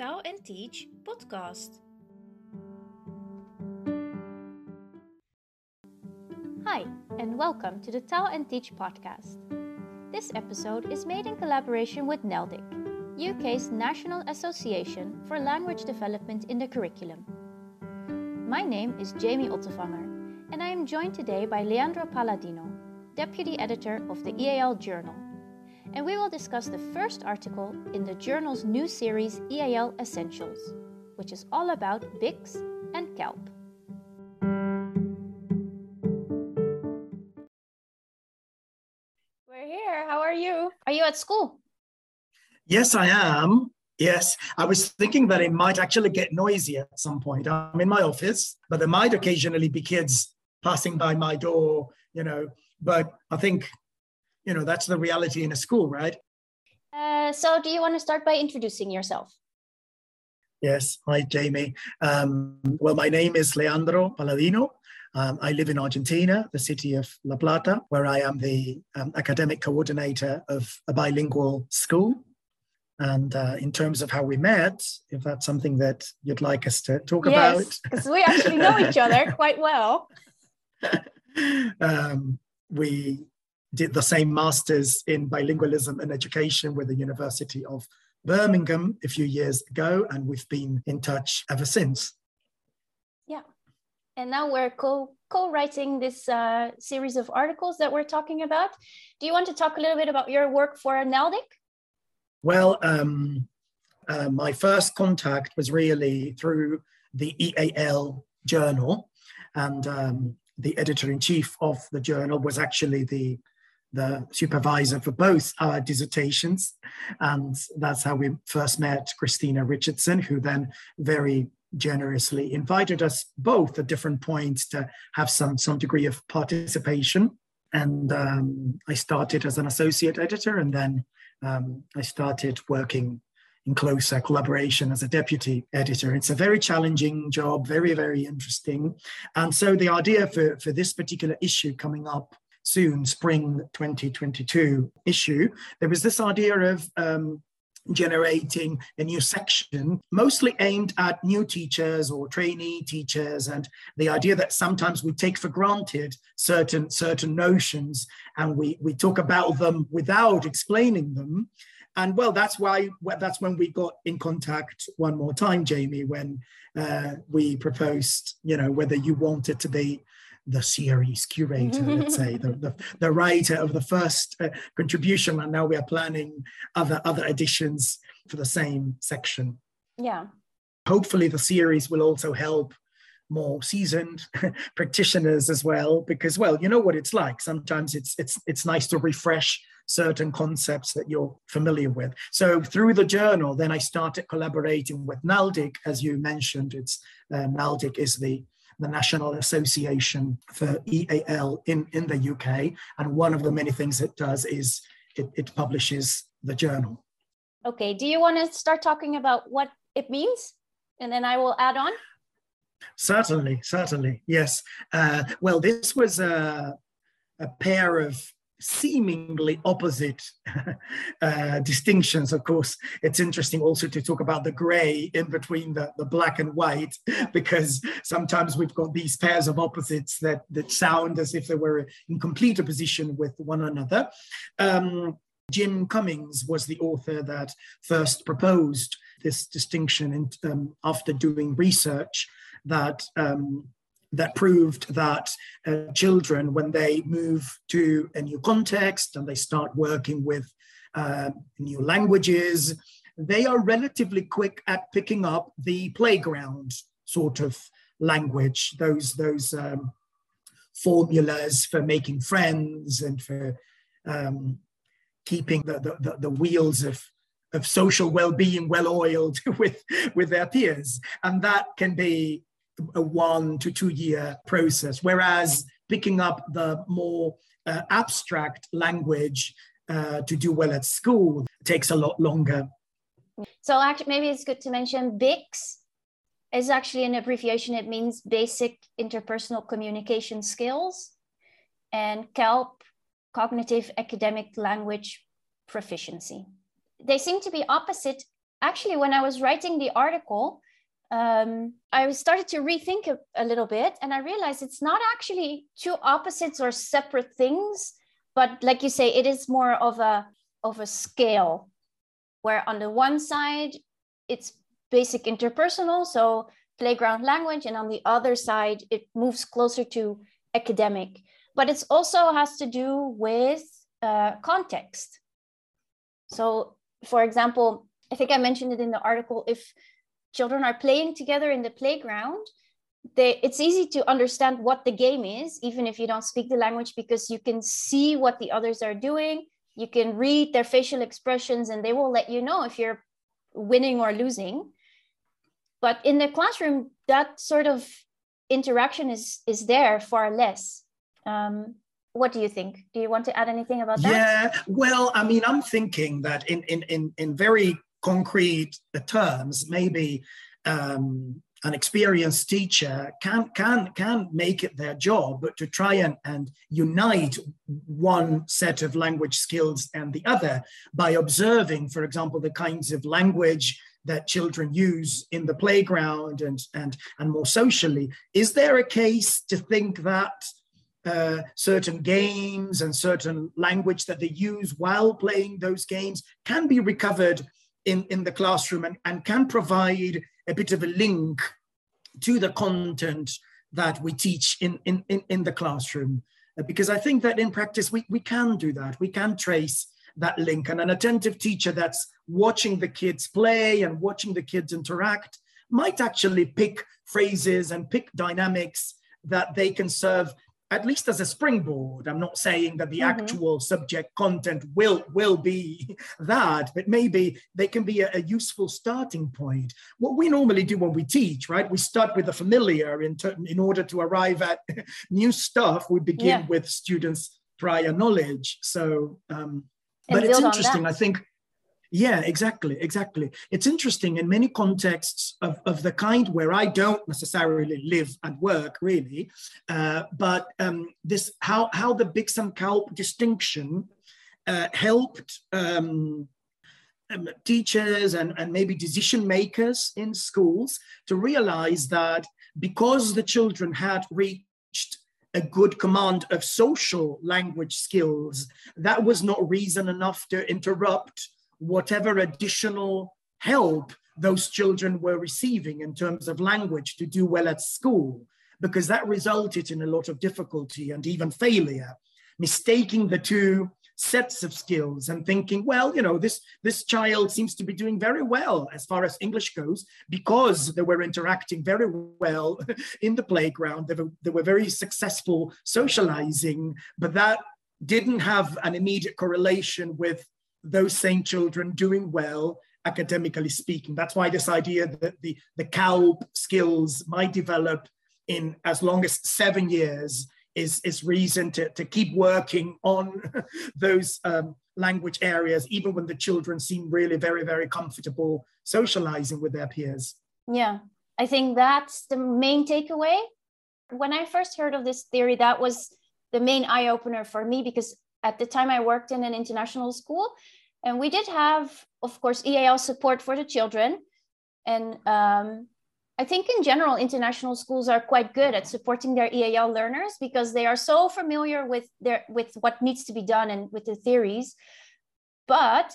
En Teach podcast. Hi, and welcome to the Taal and Teach podcast. This episode is made in collaboration with NALDIC, UK's National Association for Language Development in the Curriculum. My name is Jamie Ottevanger, and I am joined today by Leandro Paladino, Deputy Editor of the EAL Journal and we will discuss the first article in the journal's new series EAL Essentials, which is all about BICS and CALP. We're here. How are you? Are you at school? Yes, I am. Yes, I was thinking that it might actually get noisy at some point. I'm in my office, but there might occasionally be kids passing by my door, you know. But I think you know that's the reality in a school right uh, so do you want to start by introducing yourself yes hi jamie um, well my name is leandro paladino um, I live in Argentina, the city of La Plata, where I am the um, academic coordinator of a bilingual school. And uh, in terms of how we met, if that's something that you'd like us to talk yes, about. because we actually know each other quite well. um, we did the same master's in bilingualism and education with the University of Birmingham a few years ago, and we've been in touch ever since. Yeah, and now we're co co-writing this uh, series of articles that we're talking about. Do you want to talk a little bit about your work for NALDIC? Well, um, uh, my first contact was really through the EAL journal, and um, the editor in chief of the journal was actually the the supervisor for both our dissertations. And that's how we first met Christina Richardson, who then very generously invited us both at different points to have some, some degree of participation. And um, I started as an associate editor, and then um, I started working in closer collaboration as a deputy editor. It's a very challenging job, very, very interesting. And so the idea for, for this particular issue coming up soon, spring 2022 issue, there was this idea of um, generating a new section, mostly aimed at new teachers or trainee teachers, and the idea that sometimes we take for granted certain certain notions and we we talk about them without explaining them. And well, that's why that's when we got in contact one more time, Jamie, when uh, we proposed, you know, whether you wanted to be the series curator, let's say, the, the, the, writer of the first uh, contribution, and now we are planning other other editions for the same section. Yeah. Hopefully, the series will also help more seasoned practitioners as well, because well, you know what it's like. Sometimes it's it's it's nice to refresh certain concepts that you're familiar with. So through the journal, then I started collaborating with NALDIC, as you mentioned. It's uh, NALDIC is the the National Association for EAL in, in the UK. And one of the many things it does is it, it publishes the journal. Okay, do you want to start talking about what it means? And then I will add on. Certainly, certainly, yes. Uh, well, this was a, a pair of seemingly opposite uh, distinctions. Of course, it's interesting also to talk about the gray in between the, the black and white, because sometimes we've got these pairs of opposites that, that sound as if they were in complete opposition with one another. Um, Jim Cummins was the author that first proposed this distinction in, um, after doing research that um, that proved that uh, children, when they move to a new context and they start working with uh, new languages, they are relatively quick at picking up the playground sort of language, those, those um, formulas for making friends and for um, keeping the, the, the wheels of of social well-being well oiled with with their peers. And that can be a one to two year process, whereas picking up the more uh, abstract language uh, to do well at school takes a lot longer. So actually, maybe it's good to mention BICS is actually an abbreviation. It means basic interpersonal communication skills, and CALP, cognitive academic language proficiency. They seem to be opposite actually, when I was writing the article, um, I started to rethink a, a little bit and I realized it's not actually two opposites or separate things, but like you say, it is more of a of a scale where on the one side it's basic interpersonal, so playground language, and on the other side it moves closer to academic. But it also has to do with uh, context. So, for example, I think I mentioned it in the article. If children are playing together in the playground, they, it's easy to understand what the game is, even if you don't speak the language, because you can see what the others are doing. You can read their facial expressions, and they will let you know if you're winning or losing. But in the classroom, that sort of interaction is is there far less. Um, what do you think? Do you want to add anything about that? Yeah, well, I mean, I'm thinking that in in in, in very concrete terms, maybe um, an experienced teacher can can can make it their job but to try and, and unite one set of language skills and the other by observing, for example, the kinds of language that children use in the playground and and and more socially. Is there a case to think that uh, certain games and certain language that they use while playing those games can be recovered in, in the classroom and, and can provide a bit of a link to the content that we teach in, in, in, in the classroom. Uh, because I think that in practice, we, we can do that. We can trace that link. And an attentive teacher that's watching the kids play and watching the kids interact might actually pick phrases and pick dynamics that they can serve at least as a springboard. I'm not saying that the mm-hmm. actual subject content will will be that but maybe they can be a, a, useful starting point. What we normally do when we teach right? We start with the familiar in, ter- in order to arrive at new stuff. We begin yeah. with students prior knowledge. So um, but it's interesting. i think yeah, exactly, exactly. It's interesting in many contexts of, of the kind where I don't necessarily live and work, really, uh, but um, this how how the BICS CALP distinction uh, helped um, um, teachers and, and maybe decision makers in schools to realize that because the children had reached a good command of social language skills, that was not reason enough to interrupt whatever additional help those children were receiving in terms of language to do well at school, because that resulted in a lot of difficulty and even failure, mistaking the two sets of skills and thinking, well, you know, this, this child seems to be doing very well as far as English goes because they were interacting very well in the playground. They were, they were very successful socializing, but that didn't have an immediate correlation with those same children doing well academically speaking. That's why this idea that the, the CALP skills might develop in as long as seven years is, is reason to, to keep working on those um, language areas, even when the children seem really very, very comfortable socializing with their peers. Yeah, I think that's the main takeaway. When I first heard of this theory, that was the main eye opener for me because at the time I worked in an international school, and we did have, of course, EAL support for the children. And um, I think in general, international schools are quite good at supporting their EAL learners because they are so familiar with their with what needs to be done and with the theories. But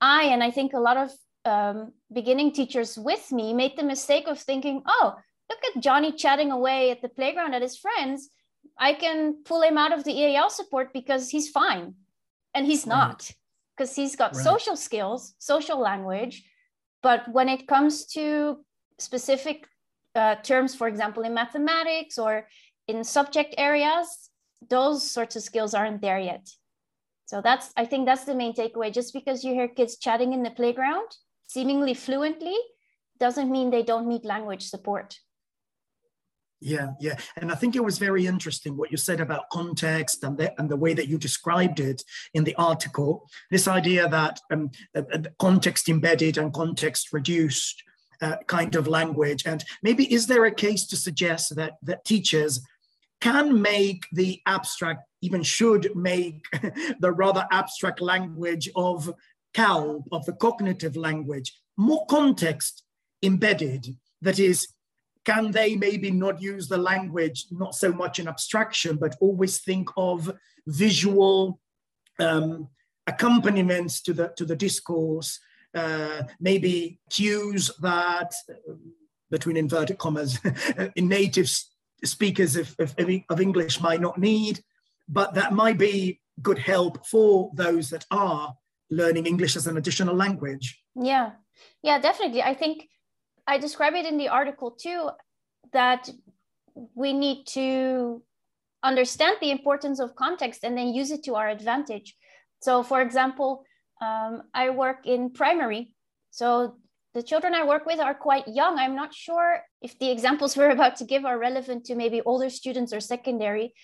I and I think a lot of um, beginning teachers with me made the mistake of thinking, oh, look at Johnny chatting away at the playground at his friends. I can pull him out of the EAL support because he's fine. And he's right. not, because he's got right. social skills, social language. But when it comes to specific uh, terms, for example, in mathematics or in subject areas, those sorts of skills aren't there yet. So that's, I think that's the main takeaway. Just because you hear kids chatting in the playground, seemingly fluently, doesn't mean they don't need language support. Yeah, yeah. And I think it was very interesting what you said about context and the, and the way that you described it in the article. This idea that um, uh, uh context embedded and context reduced uh, kind of language. And maybe is there a case to suggest that, that teachers can make the abstract, even should make the rather abstract language of CALP, of the cognitive language, more context embedded. That is, can they maybe not use the language, not so much in abstraction, but always think of visual um, accompaniments to the, to the discourse, uh, maybe cues that, between inverted commas, in native speakers of, of, of English might not need, but that might be good help for those that are learning English as an additional language. Yeah, yeah, definitely. I think I describe it in the article too that we need to understand the importance of context and then use it to our advantage. So, for example, um, I work in primary. So, the children I work with are quite young. I'm not sure if the examples we're about to give are relevant to maybe older students or secondary.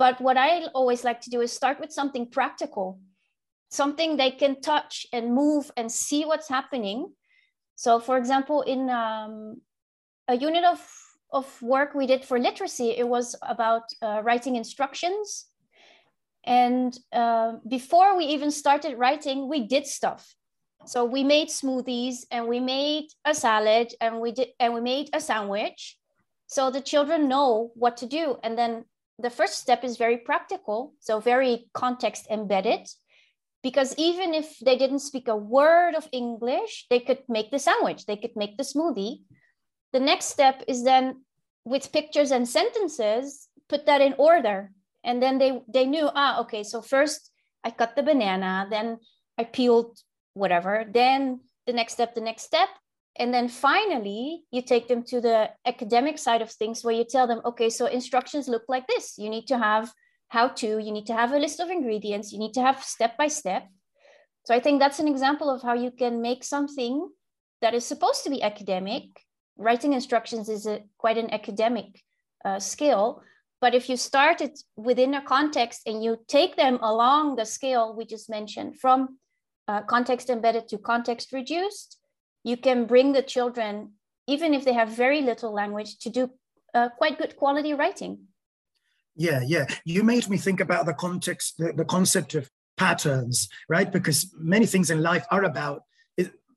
But what I always like to do is start with something practical, something they can touch and move and see what's happening. So, for example, in um, a unit of, of work we did for literacy, it was about uh, writing instructions. And uh, before we even started writing, we did stuff. So we made smoothies and we made a salad and we did and we made a sandwich. So the children know what to do. And then the first step is very practical, so very context embedded. Because even if they didn't speak a word of English, they could make the sandwich, they could make the smoothie. The next step is then with pictures and sentences, put that in order. And then they, they knew, ah, okay, so first I cut the banana, then I peeled whatever. Then the next step, the next step. And then finally, you take them to the academic side of things where you tell them, okay, so instructions look like this. You need to have how to, you need to have a list of ingredients, you need to have step by step. So I think that's an example of how you can make something that is supposed to be academic. Writing instructions is a, quite an academic uh, skill. But if you start it within a context and you take them along the scale we just mentioned from uh, context embedded to context reduced, you can bring the children, even if they have very little language, to do uh, quite good quality writing. Yeah, yeah. You made me think about the context, the, the concept of patterns, right? Because many things in life are about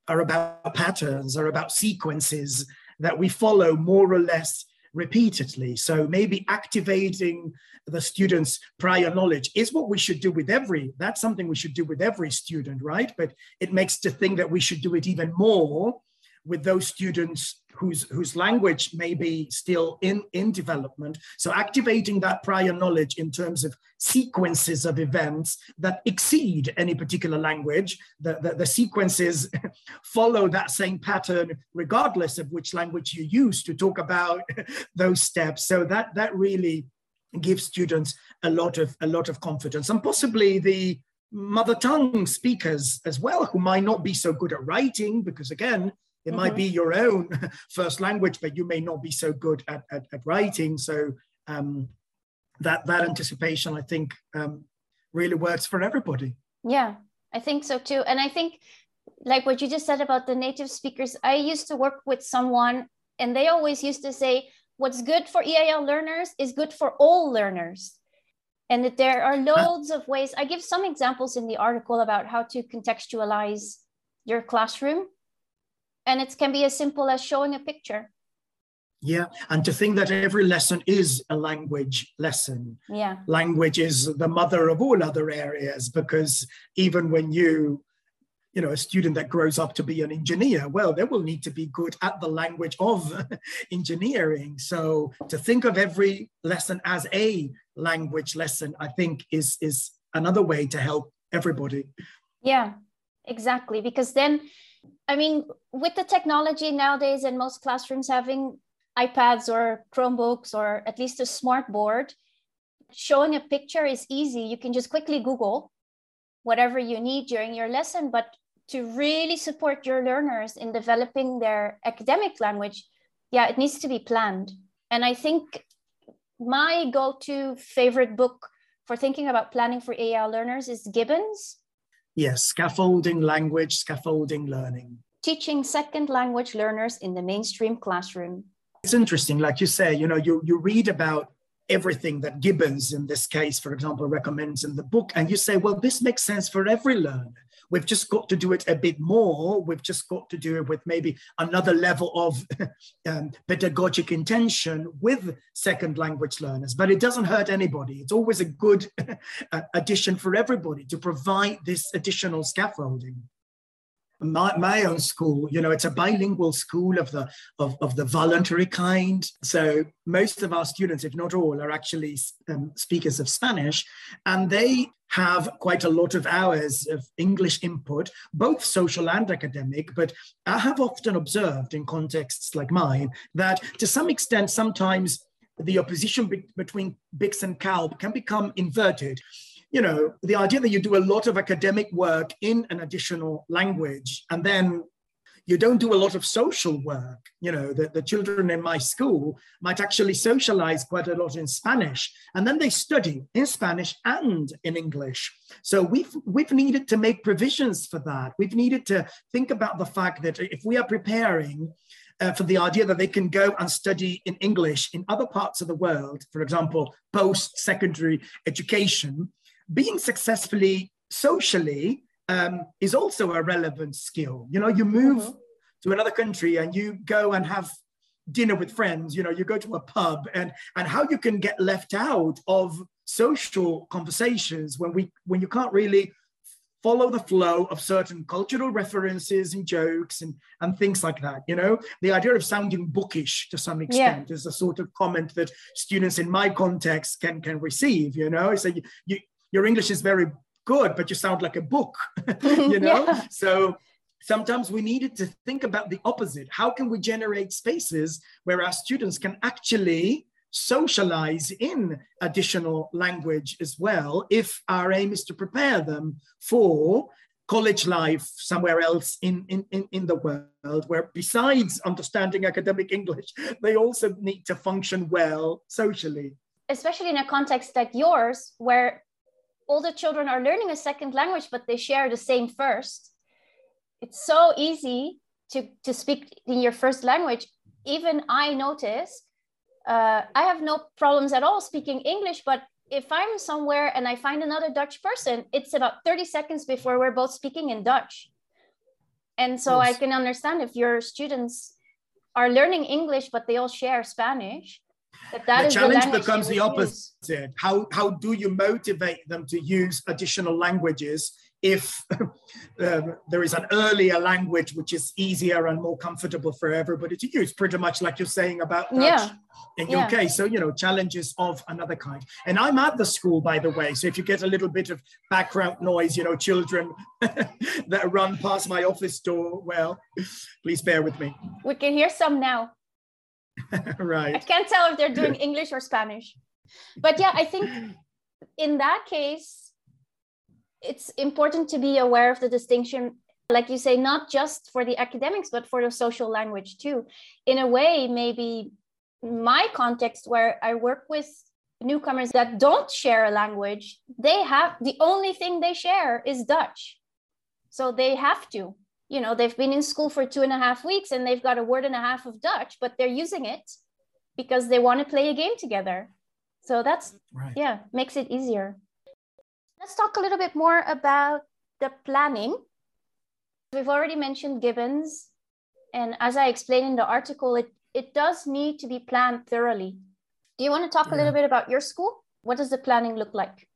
are about patterns, are about sequences that we follow more or less repeatedly. So maybe activating the students' prior knowledge is what we should do with every, that's something we should do with every student, right? But it makes to think that we should do it even more with those students whose, whose language may be still in, in development. So activating that prior knowledge in terms of sequences of events that exceed any particular language, the, the, the sequences follow that same pattern regardless of which language you use to talk about those steps. So that, that really gives students a lot of, a lot of confidence and possibly the mother tongue speakers as well who might not be so good at writing because again it mm-hmm. might be your own first language, but you may not be so good at, at, at writing. So um, that that anticipation, I think, um, really works for everybody. Yeah, I think so too. And I think, like what you just said about the native speakers, I used to work with someone, and they always used to say, "What's good for EAL learners is good for all learners." And that there are loads of ways. I give some examples in the article about how to contextualize your classroom and it can be as simple as showing a picture. Yeah and to think that every lesson is a language lesson. Yeah. Language is the mother of all other areas because even when you you know a student that grows up to be an engineer well they will need to be good at the language of engineering. So to think of every lesson as a language lesson i think is is another way to help everybody. Yeah exactly. Because then I mean, with the technology nowadays and most classrooms having iPads or Chromebooks or at least a smart board, showing a picture is easy. You can just quickly Google whatever you need during your lesson. But to really support your learners in developing their academic language, yeah, it needs to be planned. And I think my go to favorite book for thinking about planning for EAL learners is Gibbons Yes, scaffolding language, scaffolding learning. Teaching second language learners in the mainstream classroom. It's interesting, like you say, you know, you, you read about everything that Gibbons, in this case, for example, recommends in the book, and you say, well, this makes sense for every learner. We've just got to do it a bit more. We've just got to do it with maybe another level of um, pedagogic intention with second language learners. But it doesn't hurt anybody. It's always a good addition for everybody to provide this additional scaffolding my, my own school you know it's a bilingual school of the of, of the voluntary kind. So most of our students if not all are actually um, speakers of spanish and they have quite a lot of hours of english input both social and academic but i have often observed in contexts like mine that to some extent sometimes the opposition be- between BICS and CALP can become inverted you know, the idea that you do a lot of academic work in an additional language and then you don't do a lot of social work. You know, the, the children in my school might actually socialize quite a lot in Spanish, and then they study in Spanish and in English. So we've we've needed to make provisions for that. We've needed to think about the fact that if we are preparing uh, for the idea that they can go and study in English in other parts of the world, for example, post secondary education, being successfully socially um, is also a relevant skill. You know, you move mm-hmm. to another country and you go and have dinner with friends. You know, you go to a pub and and how you can get left out of social conversations when we when you can't really follow the flow of certain cultural references and jokes and, and things like that. You know, the idea of sounding bookish to some extent yeah. is a sort of comment that students in my context can can receive. You know, so you, you your English is very good, but you sound like a book, you know? yeah. So sometimes we needed to think about the opposite. How can we generate spaces where our students can actually socialize in additional language as well if our aim is to prepare them for college life somewhere else in, in, in, in the world where besides understanding academic english they also need to function well socially especially in a context like yours where all the children are learning a second language, but they share the same first. It's so easy to, to speak in your first language. Even I notice uh, I have no problems at all speaking English, but if I'm somewhere and I find another Dutch person, it's about 30 seconds before we're both speaking in Dutch. And so yes. I can understand if your students are learning English, but they all share Spanish, the challenge the becomes the opposite. Use. How, how do you motivate them to use additional languages if um, there is an earlier language which is easier and more comfortable for everybody to use, pretty much like you're saying about Dutch yeah. in your yeah. case. So, you know, challenges of another kind. And I'm at the school, by the way. So if you get a little bit of background noise, you know, children that run past my office door, well, please bear with me. We can hear some now. right. I can't tell if they're doing English or Spanish. But yeah, I think in that case, it's important to be aware of the distinction, like you say, not just for the academics, but for the social language too. In a way, maybe my context where I work with newcomers that don't share a language, they have the only thing they share is Dutch. So they have to you know they've been in school for two and a half weeks and they've got a word and a half of dutch but they're using it because they want to play a game together. So that's right. yeah makes it easier. Let's talk a little bit more about the planning. We've already mentioned gibbons and as i explained in the article it, it does need to be planned thoroughly. Do you want to talk yeah. a little bit about your school? What does the planning look like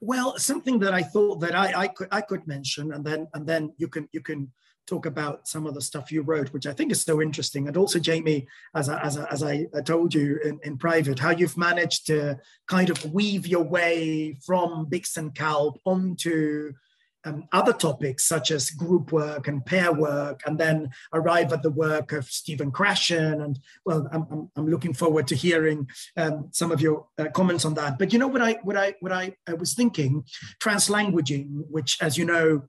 well, something that I thought that I, I could I could mention, and then and then you can you can talk about some of the stuff you wrote, which I think is so interesting. And also, Jamie, as I, as I, as I told you in, in private, how you've managed to kind of weave your way from BICS and CALP onto um, other topics such as group work and pair work, and then arrive at the work of Stephen Krashen. And well, I'm, I'm, I'm looking forward to hearing um, some of your uh, comments on that. But you know what I what I what I, I was thinking, translanguaging, which as you know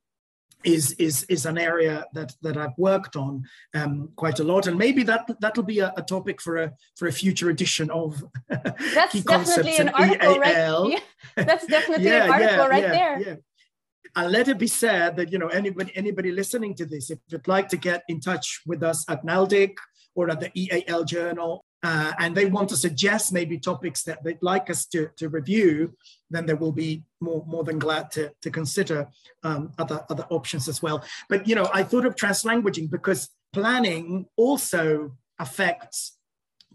is is is an area that that I've worked on um, quite a lot, and maybe that that'll be a, a, topic for a for a future edition of that's definitely an article, EAL. right? Yeah, that's definitely yeah, an article yeah, right there. And let it be said that, you know, anybody, anybody listening to this, if you'd like to get in touch with us at NALDIC or at the EAL Journal uh, and they want to suggest maybe topics that they'd like us to, to review, then they will be more, more than glad to, to consider um, other, other options as well. But, you know, I thought of translanguaging because planning also affects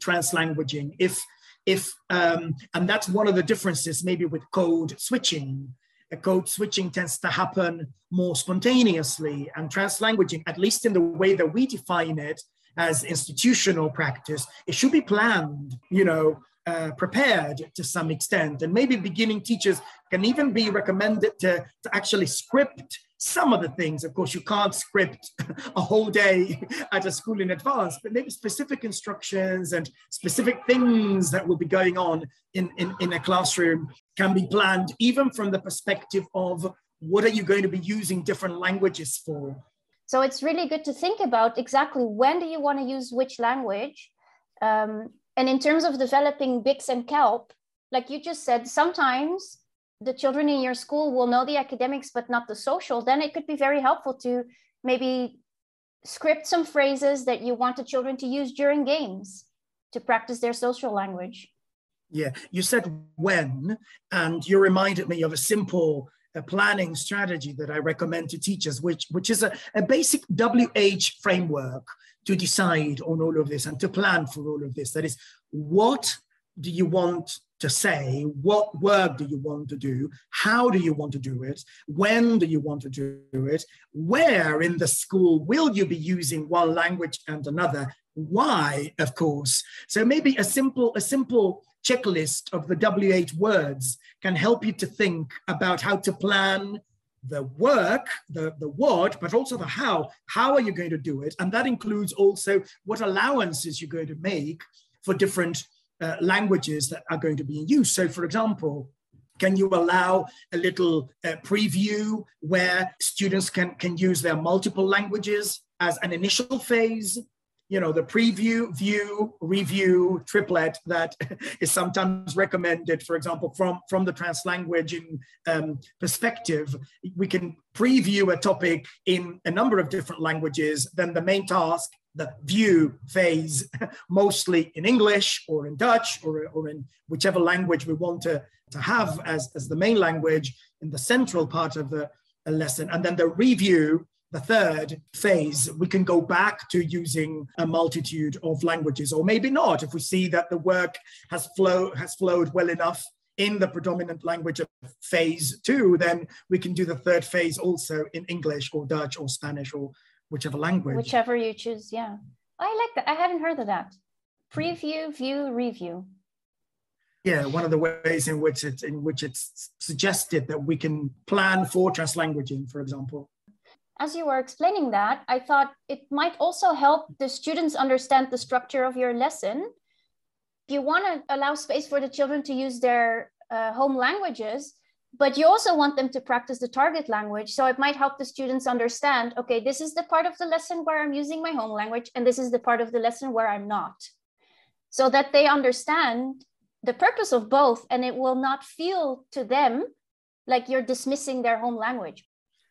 translanguaging. If, if um, and that's one of the differences maybe with code switching. A code switching tends to happen more spontaneously and translanguaging, at least in the way that we define it, as institutional practice, it should be planned, you know, uh, prepared to some extent. And maybe beginning teachers can even be recommended to, to actually script some of the things. Of course, you can't script a whole day at a school in advance, but maybe specific instructions and specific things that will be going on in, in, in a classroom can be planned, even from the perspective of what are you going to be using different languages for? So it's really good to think about exactly when do you want to use which language. Um, and in terms of developing BICS and CALP, like you just said, sometimes the children in your school will know the academics but not the social. Then it could be very helpful to maybe script some phrases that you want the children to use during games to practice their social language. Yeah, you said when, and you reminded me of a simple a planning strategy that I recommend to teachers, which, which is a, a basic WH framework to decide on all of this and to plan for all of this. That is, what do you want to say? What work do you want to do? How do you want to do it? When do you want to do it? Where in the school will you be using one language and another? Why, of course. So maybe a simple, a simple checklist of the WH words can help you to think about how to plan the work, the, the what, but also the how. How are you going to do it? And that includes also what allowances you're going to make for different uh, languages that are going to be in use. So, for example, can you allow a little uh, preview where students can, can use their multiple languages as an initial phase? you know, the preview, view, review triplet that is sometimes recommended, for example, from, from the translanguaging um, perspective, we can preview a topic in a number of different languages, then the main task, the view phase, mostly in English or in Dutch or, or in whichever language we want to, to have as, as the main language in the central part of the lesson. And then the review the third phase, we can go back to using a multitude of languages, or maybe not. If we see that the work has flow has flowed well enough in the predominant language of phase two, then we can do the third phase also in English or Dutch or Spanish or whichever language. Whichever you choose, yeah. I like that. I hadn't heard of that. Preview, view, review. Yeah, one of the ways in which it's in which it's suggested that we can plan for translanguaging, for example as you were explaining that, I thought it might also help the students understand the structure of your lesson. If you want to allow space for the children to use their uh, home languages, but you also want them to practice the target language. So it might help the students understand okay, this is the part of the lesson where I'm using my home language, and this is the part of the lesson where I'm not. So that they understand the purpose of both, and it will not feel to them like you're dismissing their home language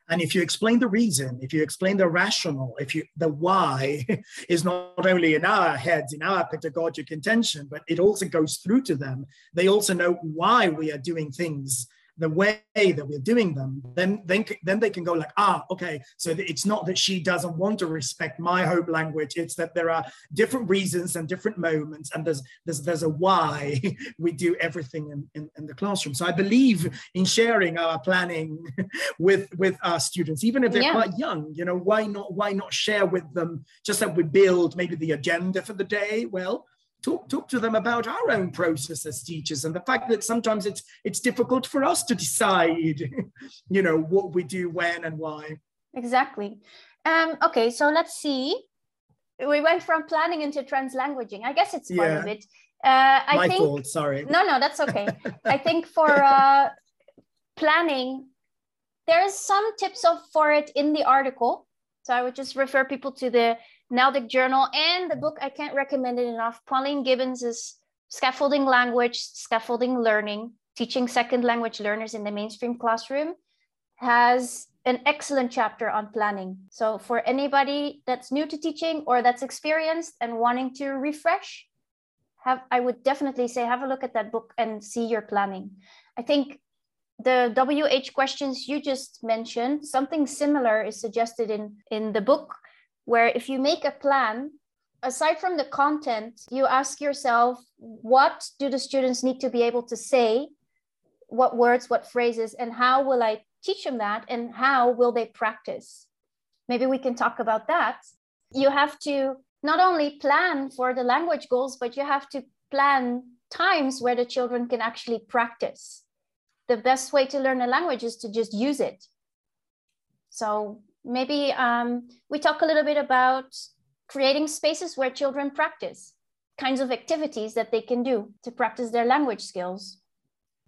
and if you explain the reason, if you explain the rational, if you the why is not only in our heads, in our pedagogic intention, but it also goes through to them. They also know why we are doing things the way that we're doing them, then then then they can go like, ah, okay. So it's not that she doesn't want to respect my hope language. It's that there are different reasons and different moments, and there's there's there's a why we do everything in, in, in the classroom. So I believe in sharing our planning with with our students, even if they're yeah. quite young. You know, why not why not share with them just that we build maybe the agenda for the day? Well, talk talk to them about our own process as teachers and the fact that sometimes it's it's difficult for us to decide you know what we do when and why. Exactly. Um okay so let's see. We went from planning into translanguaging i guess it's part yeah. of it uh i My think fault, sorry. No no that's okay. I think for uh planning there's some tips of for it in the article. So i would just refer people to the NALDIC Journal, and the book I can't recommend it enough. Pauline Gibbons' Scaffolding Language, Scaffolding Learning, Teaching Second Language Learners in the Mainstream Classroom, has an excellent chapter on planning. So for anybody that's new to teaching or that's experienced and wanting to refresh, have I would definitely say have a look at that book and see your planning. I think the WH questions you just mentioned, something similar is suggested in, in the book, where if you make a plan, aside from the content, you ask yourself, what do the students need to be able to say? What words, what phrases, and how will I teach them that? And how will they practice? Maybe we can talk about that. You have to not only plan for the language goals, but you have to plan times where the children can actually practice the best way to learn a language is to just use it. So maybe um, we talk a little bit about creating spaces where children practice kinds of activities that they can do to practice their language skills.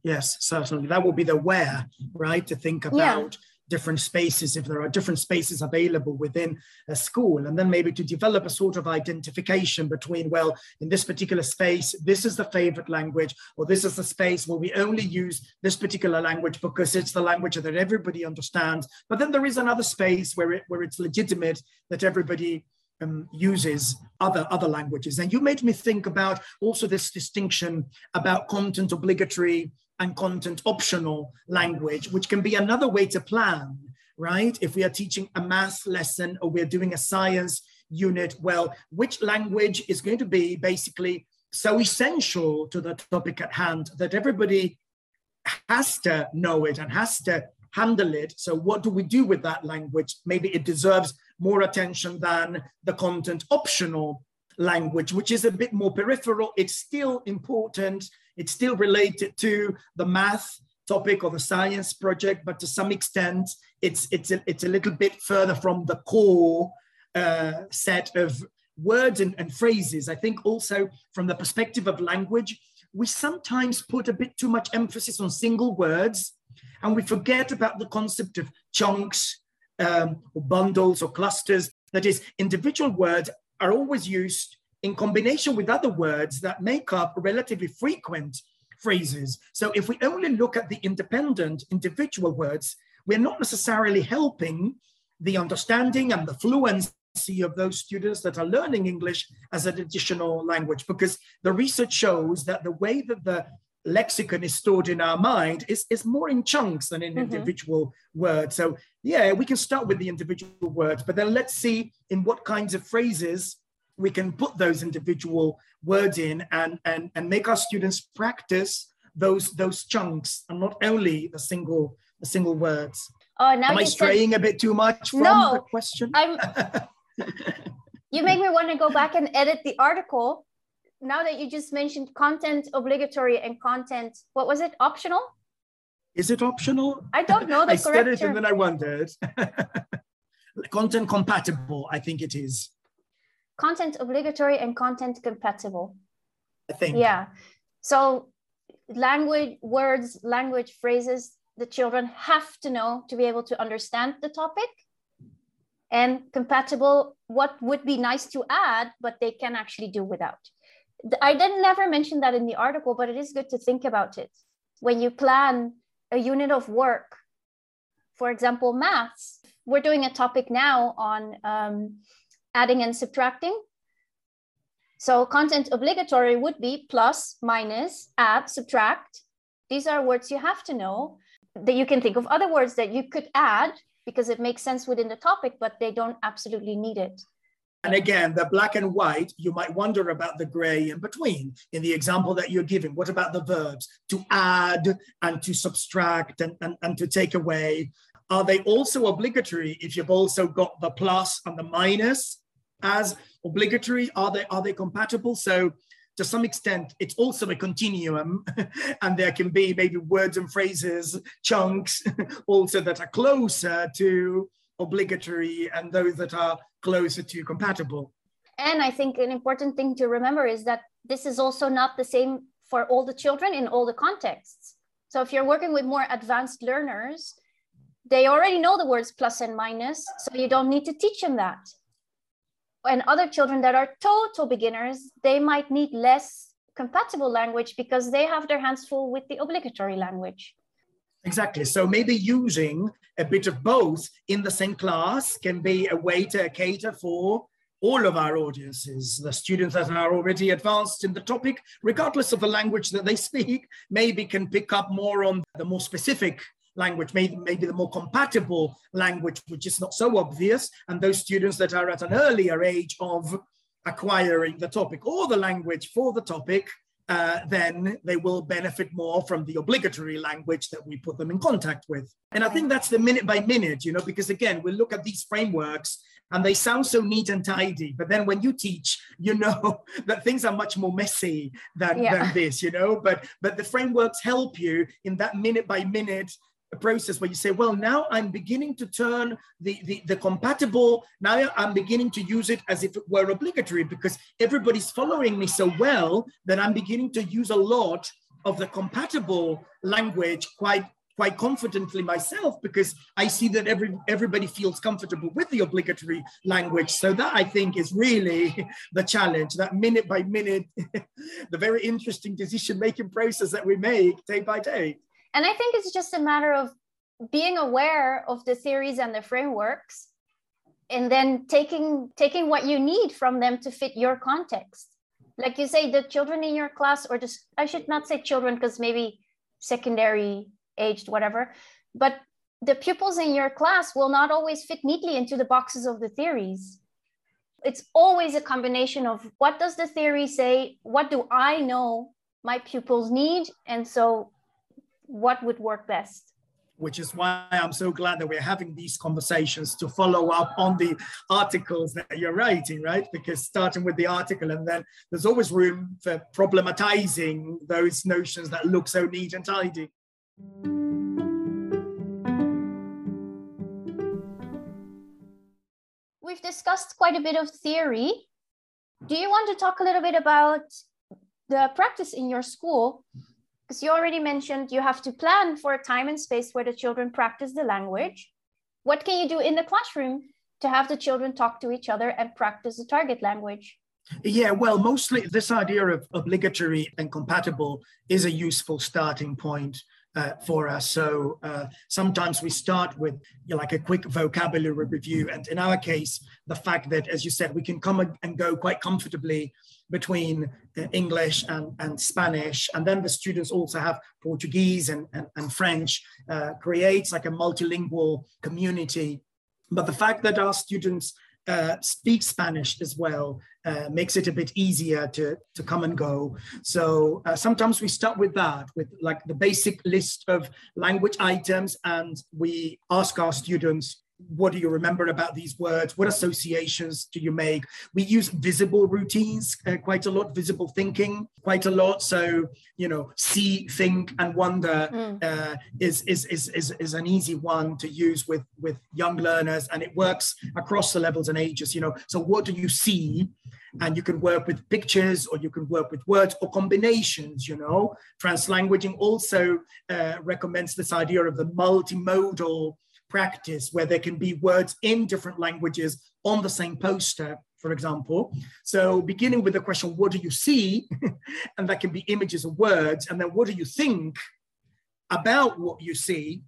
Yes, certainly. That will be the where, right? To think about yeah different spaces if there are different spaces available within a school. And then maybe to develop a sort of identification between well in this particular space this is the favorite language or this is the space where we only use this particular language because it's the language that everybody understands. But then there is another space where it where it's legitimate that everybody um, uses other other languages. And you made me think about also this distinction about content obligatory and content optional language, which can be another way to plan, right? If we are teaching a math lesson or we're doing a science unit, well, which language is going to be basically so essential to the topic at hand that everybody has to know it and has to handle it. So, what do we do with that language? Maybe it deserves more attention than the content optional language, which is a bit more peripheral. It's still important it's still related to the math topic or the science project, but to some extent, it's, it's, a, it's a little bit further from the core uh, set of words and, and phrases. I think also from the perspective of language, we sometimes put a bit too much emphasis on single words and we forget about the concept of chunks um, or bundles or clusters. That is, individual words are always used in combination with other words that make up relatively frequent phrases. So if we only look at the independent individual words, we're not necessarily helping the understanding and the fluency of those students that are learning English as an additional language, because the research shows that the way that the lexicon is stored in our mind is, is more in chunks than in mm-hmm. individual words. So yeah, we can start with the individual words, but then let's see in what kinds of phrases we can put those individual words in and, and, and make our students practice those those chunks and not only the single the single words. Oh, now am I straying said... a bit too much from no, the question? I'm... you make me want to go back and edit the article. Now that you just mentioned content obligatory and content, what was it? Optional? Is it optional? I don't know the I correct said it term. and then I wondered. content compatible, I think it is content obligatory and content compatible. I think. Yeah. So language, words, language, phrases, the children have to know to be able to understand the topic. And compatible, what would be nice to add, but they can actually do without. I didn't never mention that in the article, but it is good to think about it. When you plan a unit of work, for example, maths, we're doing a topic now on um, adding and subtracting. So content obligatory would be plus, minus, add, subtract. These are words you have to know that you can think of other words that you could add because it makes sense within the topic, but they don't absolutely need it. And again, the black and white, you might wonder about the gray in between. In the example that you're giving, what about the verbs to add and to subtract and, and, and to take away? Are they also obligatory if you've also got the plus and the minus? As obligatory? Are they are they compatible? So to some extent, it's also a continuum, and there can be maybe words and phrases, chunks, also that are closer to obligatory and those that are closer to compatible. And I think an important thing to remember is that this is also not the same for all the children in all the contexts. So if you're working with more advanced learners, they already know the words plus and minus, so you don't need to teach them that and other children that are total beginners, they might need less compatible language because they have their hands full with the obligatory language. Exactly. So maybe using a bit of both in the same class can be a way to cater for all of our audiences, the students that are already advanced in the topic, regardless of the language that they speak, maybe can pick up more on the more specific language, maybe, maybe the more compatible language, which is not so obvious. And those students that are at an earlier age of acquiring the topic or the language for the topic, uh, then they will benefit more from the obligatory language that we put them in contact with. And I think that's the minute by minute, you know, because again, we look at these frameworks and they sound so neat and tidy. But then when you teach, you know that things are much more messy than, yeah. than this, you know. But but the frameworks help you in that minute by minute process where you say, well, now I'm beginning to turn the, the, the, compatible, now I'm beginning to use it as if it were obligatory because everybody's following me so well that I'm beginning to use a lot of the compatible language quite quite confidently myself because I see that every everybody feels comfortable with the obligatory language. So that I think is really the challenge, that minute by minute, the very interesting decision making process that we make day by day. And I think it's just a matter of being aware of the theories and the frameworks and then taking taking what you need from them to fit your context like you say the children in your class or just i should not say children because maybe secondary aged, whatever. But the pupils in your class will not always fit neatly into the boxes of the theories. It's always a combination of what does the theory say? What do I know my pupils need? And so what would work best? which is why I'm so glad that we're having these conversations to follow up on the articles that you're writing, right? Because starting with the article and then there's always room for problematizing those notions that look so neat and tidy. We've discussed quite a bit of theory. Do you want to talk a little bit about the practice in your school? Because you already mentioned you have to plan for a time and space where the children practice the language. What can you do in the classroom to have the children talk to each other and practice the target language? Yeah, well, mostly this idea of obligatory and compatible is a useful starting point uh, for us. So uh, sometimes we start with you know, like a quick vocabulary review. And in our case, the fact that, as you said, we can come and go quite comfortably between uh, English and, and Spanish. And then the students also have Portuguese and, and, and French, uh, creates like a multilingual community. But the fact that our students uh, speak Spanish as well uh, makes it a bit easier to, to come and go. So uh, sometimes we start with that, with like the basic list of language items, and we ask our students what do you remember about these words? What associations do you make? We use visible routines uh, quite a lot, visible thinking quite a lot. So, you know, see, think, and wonder mm. uh, is, is, is, is, is an easy one to use with, with young learners, and it works across the levels and ages. You know, so what do you see? And you can work with pictures or you can work with words or combinations, you know. Translanguaging also uh, recommends this idea of the multimodal practice where there can be words in different languages on the same poster, for example. So beginning with the question, what do you see? and that can be images of words. And then what do you think about what you see?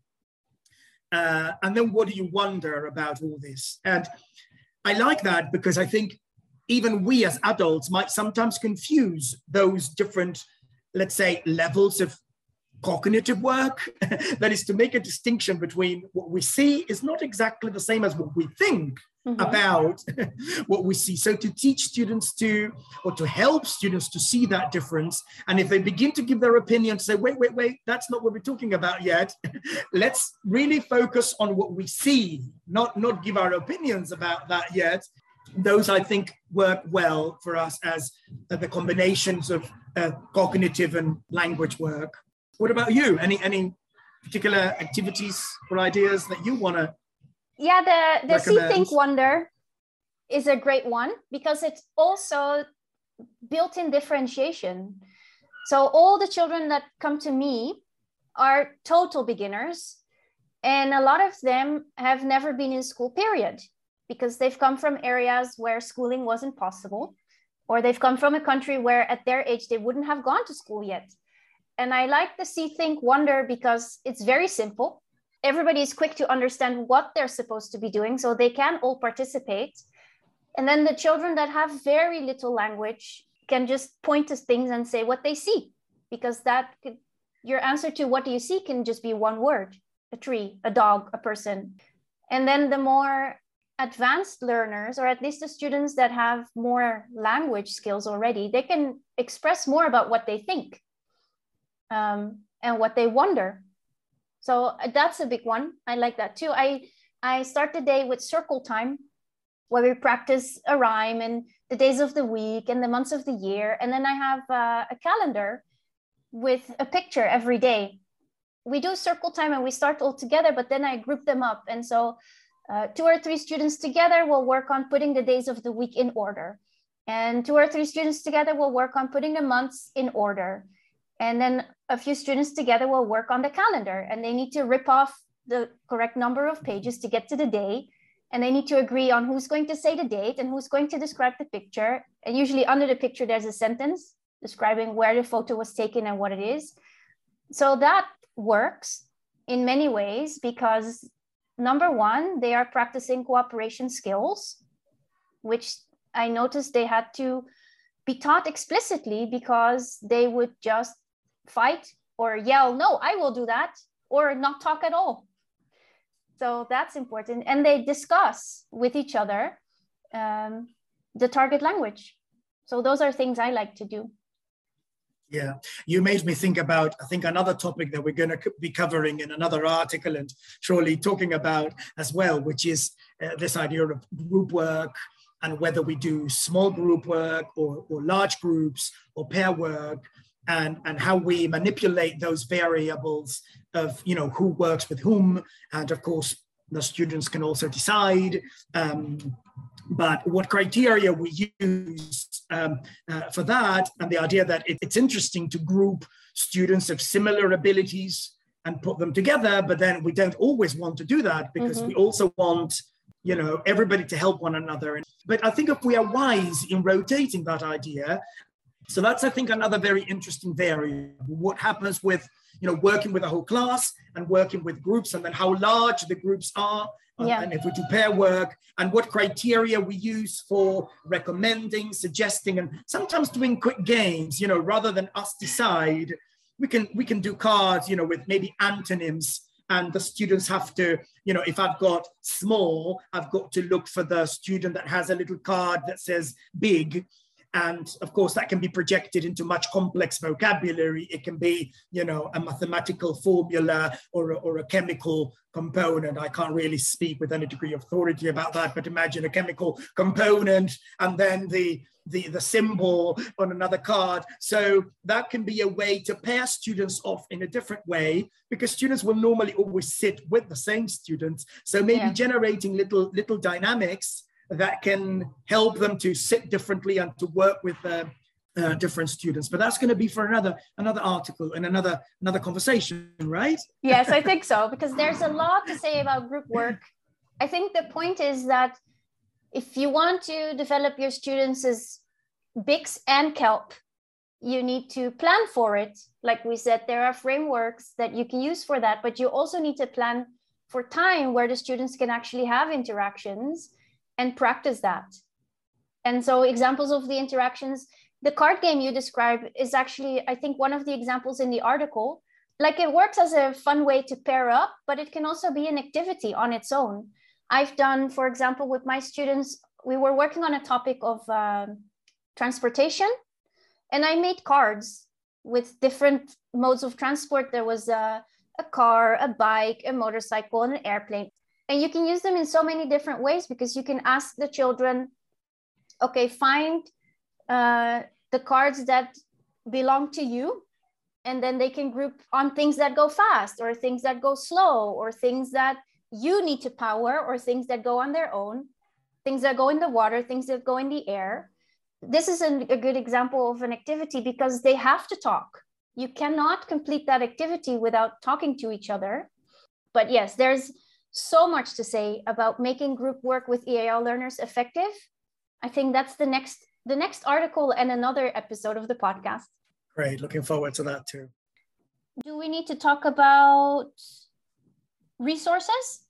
Uh, and then what do you wonder about all this? And I like that because I think even we as adults might sometimes confuse those different, let's say, levels of cognitive work that is to make a distinction between what we see is not exactly the same as what we think mm-hmm. about what we see so to teach students to or to help students to see that difference and if they begin to give their opinion to say wait wait wait that's not what we're talking about yet let's really focus on what we see not not give our opinions about that yet those I think work well for us as uh, the combinations of uh, cognitive and language work. What about you? Any any particular activities or ideas that you want to? Yeah, the the See Think Wonder is a great one because it's also built-in differentiation. So all the children that come to me are total beginners, and a lot of them have never been in school. Period, because they've come from areas where schooling wasn't possible, or they've come from a country where at their age they wouldn't have gone to school yet. And I like the See Think Wonder because it's very simple. Everybody is quick to understand what they're supposed to be doing, so they can all participate. And then the children that have very little language can just point to things and say what they see, because that could, your answer to what do you see can just be one word a tree, a dog, a person. And then the more advanced learners, or at least the students that have more language skills already, they can express more about what they think um, and what they wonder. So uh, that's a big one. I like that too. I I start the day with circle time, where we practice a rhyme and the days of the week and the months of the year, and then I have uh, a calendar with a picture every day. We do circle time and we start all together, but then I group them up, and so uh, two or three students together will work on putting the days of the week in order. And two or three students together will work on putting the months in order. And then a few students together will work on the calendar and they need to rip off the correct number of pages to get to the day. And they need to agree on who's going to say the date and who's going to describe the picture. And usually under the picture, there's a sentence describing where the photo was taken and what it is. So that works in many ways because number one, they are practicing cooperation skills, which I noticed they had to be taught explicitly because they would just fight or yell, no, I will do that, or not talk at all. So that's important. And they discuss with each other um, the target language. So those are things I like to do. Yeah, you made me think about, I think, another topic that we're going to be covering in another article and surely talking about as well, which is uh, this idea of group work and whether we do small group work or, or large groups or pair work and, and how we manipulate those variables of, you know, who works with whom. And of course, the students can also decide um, but what criteria we use um, uh, for that, and the idea that it, it's interesting to group students of similar abilities and put them together, but then we don't always want to do that because mm-hmm. we also want you know everybody to help one another but i think if we are wise in rotating that idea so that's i think another very interesting variable what happens with you know working with a whole class and working with groups and then how large the groups are uh, yeah. and if we do pair work and what criteria we use for recommending suggesting and sometimes doing quick games you know rather than us decide we can we can do cards you know with maybe antonyms and the students have to you know if i've got small i've got to look for the student that has a little card that says big and of course that can be projected into much complex vocabulary it can be you know a mathematical formula or a, or a chemical component i can't really speak with any degree of authority about that but imagine a chemical component and then the the, the symbol on another card. So that can be a way to pair students off in a different way because students will normally always sit with the same students. So maybe yeah. generating little little dynamics that can help them to sit differently and to work with uh, uh, different students. But that's going to be for another another article and another another conversation, right? yes, I think so because there's a lot to say about group work. I think the point is that if you want to develop your students as BICS and CALP, you need to plan for it. Like we said, there are frameworks that you can use for that, but you also need to plan for time where the students can actually have interactions and practice that. And so examples of the interactions, the card game you describe is actually, I think, one of the examples in the article. Like it works as a fun way to pair up, but it can also be an activity on its own. I've done, for example, with my students, we were working on a topic of uh, transportation, and I made cards with different modes of transport. There was a, a car, a bike, a motorcycle, and an airplane and you can use them in so many different ways because you can ask the children okay find uh, the cards that belong to you and then they can group on things that go fast or things that go slow or things that you need to power or things that go on their own things that go in the water things that go in the air. This is a, a good example of an activity because they have to talk. You cannot complete that activity without talking to each other. But yes there's so much to say about making group work with EAL learners effective. I think that's the next the next article and another episode of the podcast. Great, looking forward to that too. Do we need to talk about resources?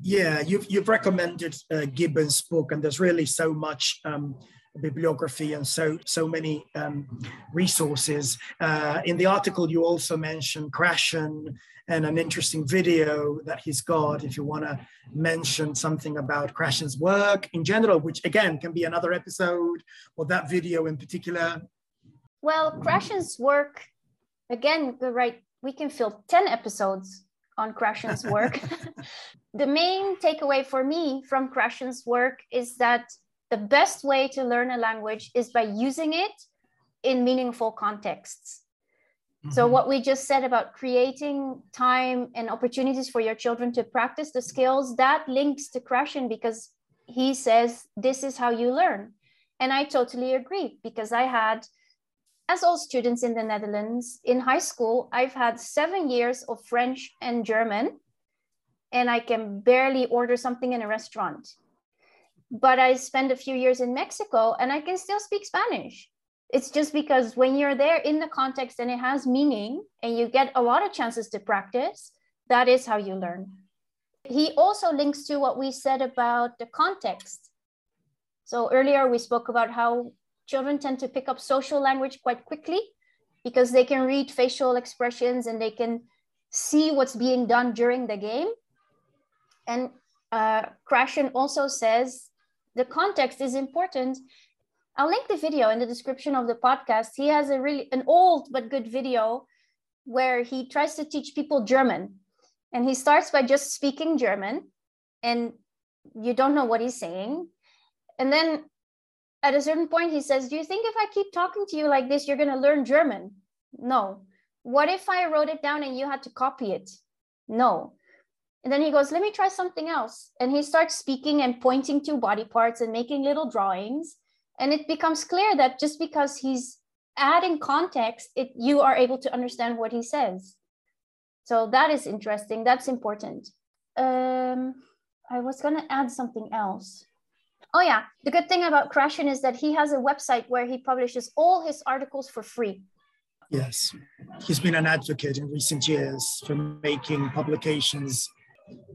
Yeah, you've you've recommended uh, Gibbons' book, and there's really so much um, bibliography and so so many um, resources. Uh, in the article, you also mentioned Krashen and an interesting video that he's got. If you want to mention something about Krashen's work in general, which again can be another episode, or that video in particular. Well, Krashen's work, again, the right. We can fill ten episodes on Krashen's work. the main takeaway for me from Krashen's work is that the best way to learn a language is by using it in meaningful contexts. Mm-hmm. So, what we just said about creating time and opportunities for your children to practice the skills, that links to Krashen because he says this is how you learn. And I totally agree because I had, as all students in the Netherlands, in high school, I've had seven years of French and German, and I can barely order something in a restaurant but I spent a few years in Mexico and I can still speak Spanish. It's just because when you're there in the context and it has meaning and you get a lot of chances to practice, that is how you learn. He also links to what we said about the context. So earlier we spoke about how children tend to pick up social language quite quickly because they can read facial expressions and they can see what's being done during the game. And uh, Krashen also says the context is important. I'll link the video in the description of the podcast. He has a really an old but good video where he tries to teach people German. And he starts by just speaking German and you don't know what he's saying. And then at a certain point he says, "Do you think if I keep talking to you like this you're going to learn German?" No. What if I wrote it down and you had to copy it? No. And then he goes, let me try something else. And he starts speaking and pointing to body parts and making little drawings. And it becomes clear that just because he's adding context, it, you are able to understand what he says. So that is interesting. That's important. Um, I was going to add something else. Oh, yeah. The good thing about Krashen is that he has a website where he publishes all his articles for free. Yes. He's been an advocate in recent years for making publications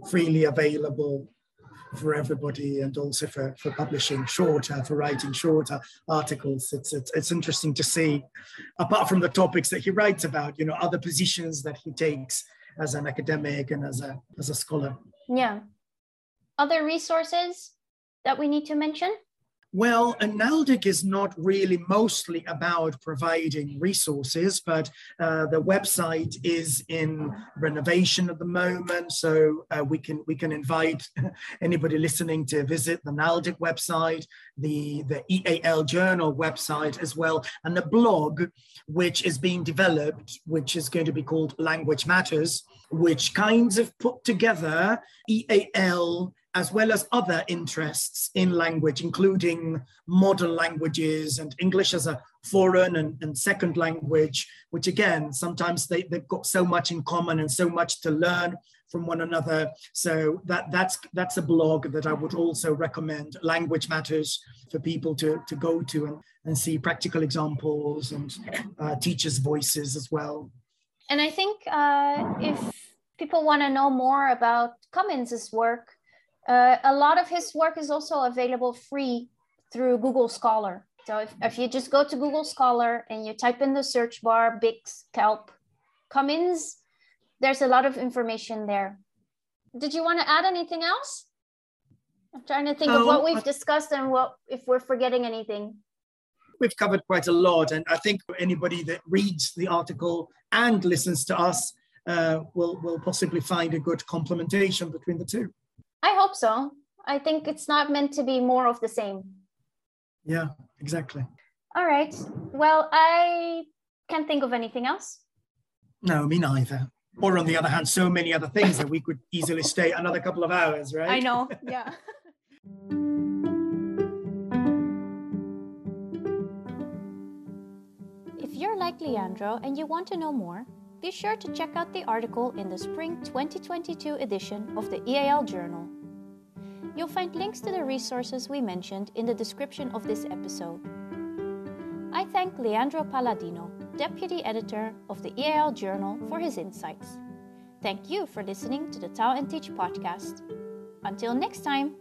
freely available for everybody and also for, for publishing shorter, for writing shorter articles. It's, it's, it's interesting to see, apart from the topics that he writes about, you know, other positions that he takes as an academic and as a, as a scholar. Yeah. Other resources that we need to mention? Well, NALDIC is not really mostly about providing resources, but uh, the website is in renovation at the moment, so uh, we can we can invite anybody listening to visit the NALDIC website, the the EAL Journal website as well, and the blog which is being developed, which is going to be called Language Matters, which kinds of put together EAL as well as other interests in language, including modern languages and English as a foreign and, and second language, which again, sometimes they, they've got so much in common and so much to learn from one another. So that, that's, that's a blog that I would also recommend, Language Matters, for people to, to go to and, and see practical examples and uh, teachers' voices as well. And I think uh, if people want to know more about Cummins' work, uh, a lot of his work is also available free through Google Scholar. So if, if you just go to Google Scholar and you type in the search bar BICS CALP Cummins, there's a lot of information there. Did you want to add anything else? I'm trying to think of what we've discussed and what if we're forgetting anything. We've covered quite a lot, and I think anybody that reads the article and listens to us uh, will will possibly find a good complementation between the two. I hope so. I think it's not meant to be more of the same. Yeah, exactly. All right. Well, I can't think of anything else. No, me neither. Or on the other hand, so many other things that we could easily stay another couple of hours, right? I know. Yeah. if you're like Leandro and you want to know more, be sure to check out the article in the Spring 2022 edition of the EAL Journal. You'll find links to the resources we mentioned in the description of this episode. I thank Leandro Paladino, Deputy Editor of the EAL Journal, for his insights. Thank you for listening to the Tau and Teach podcast. Until next time!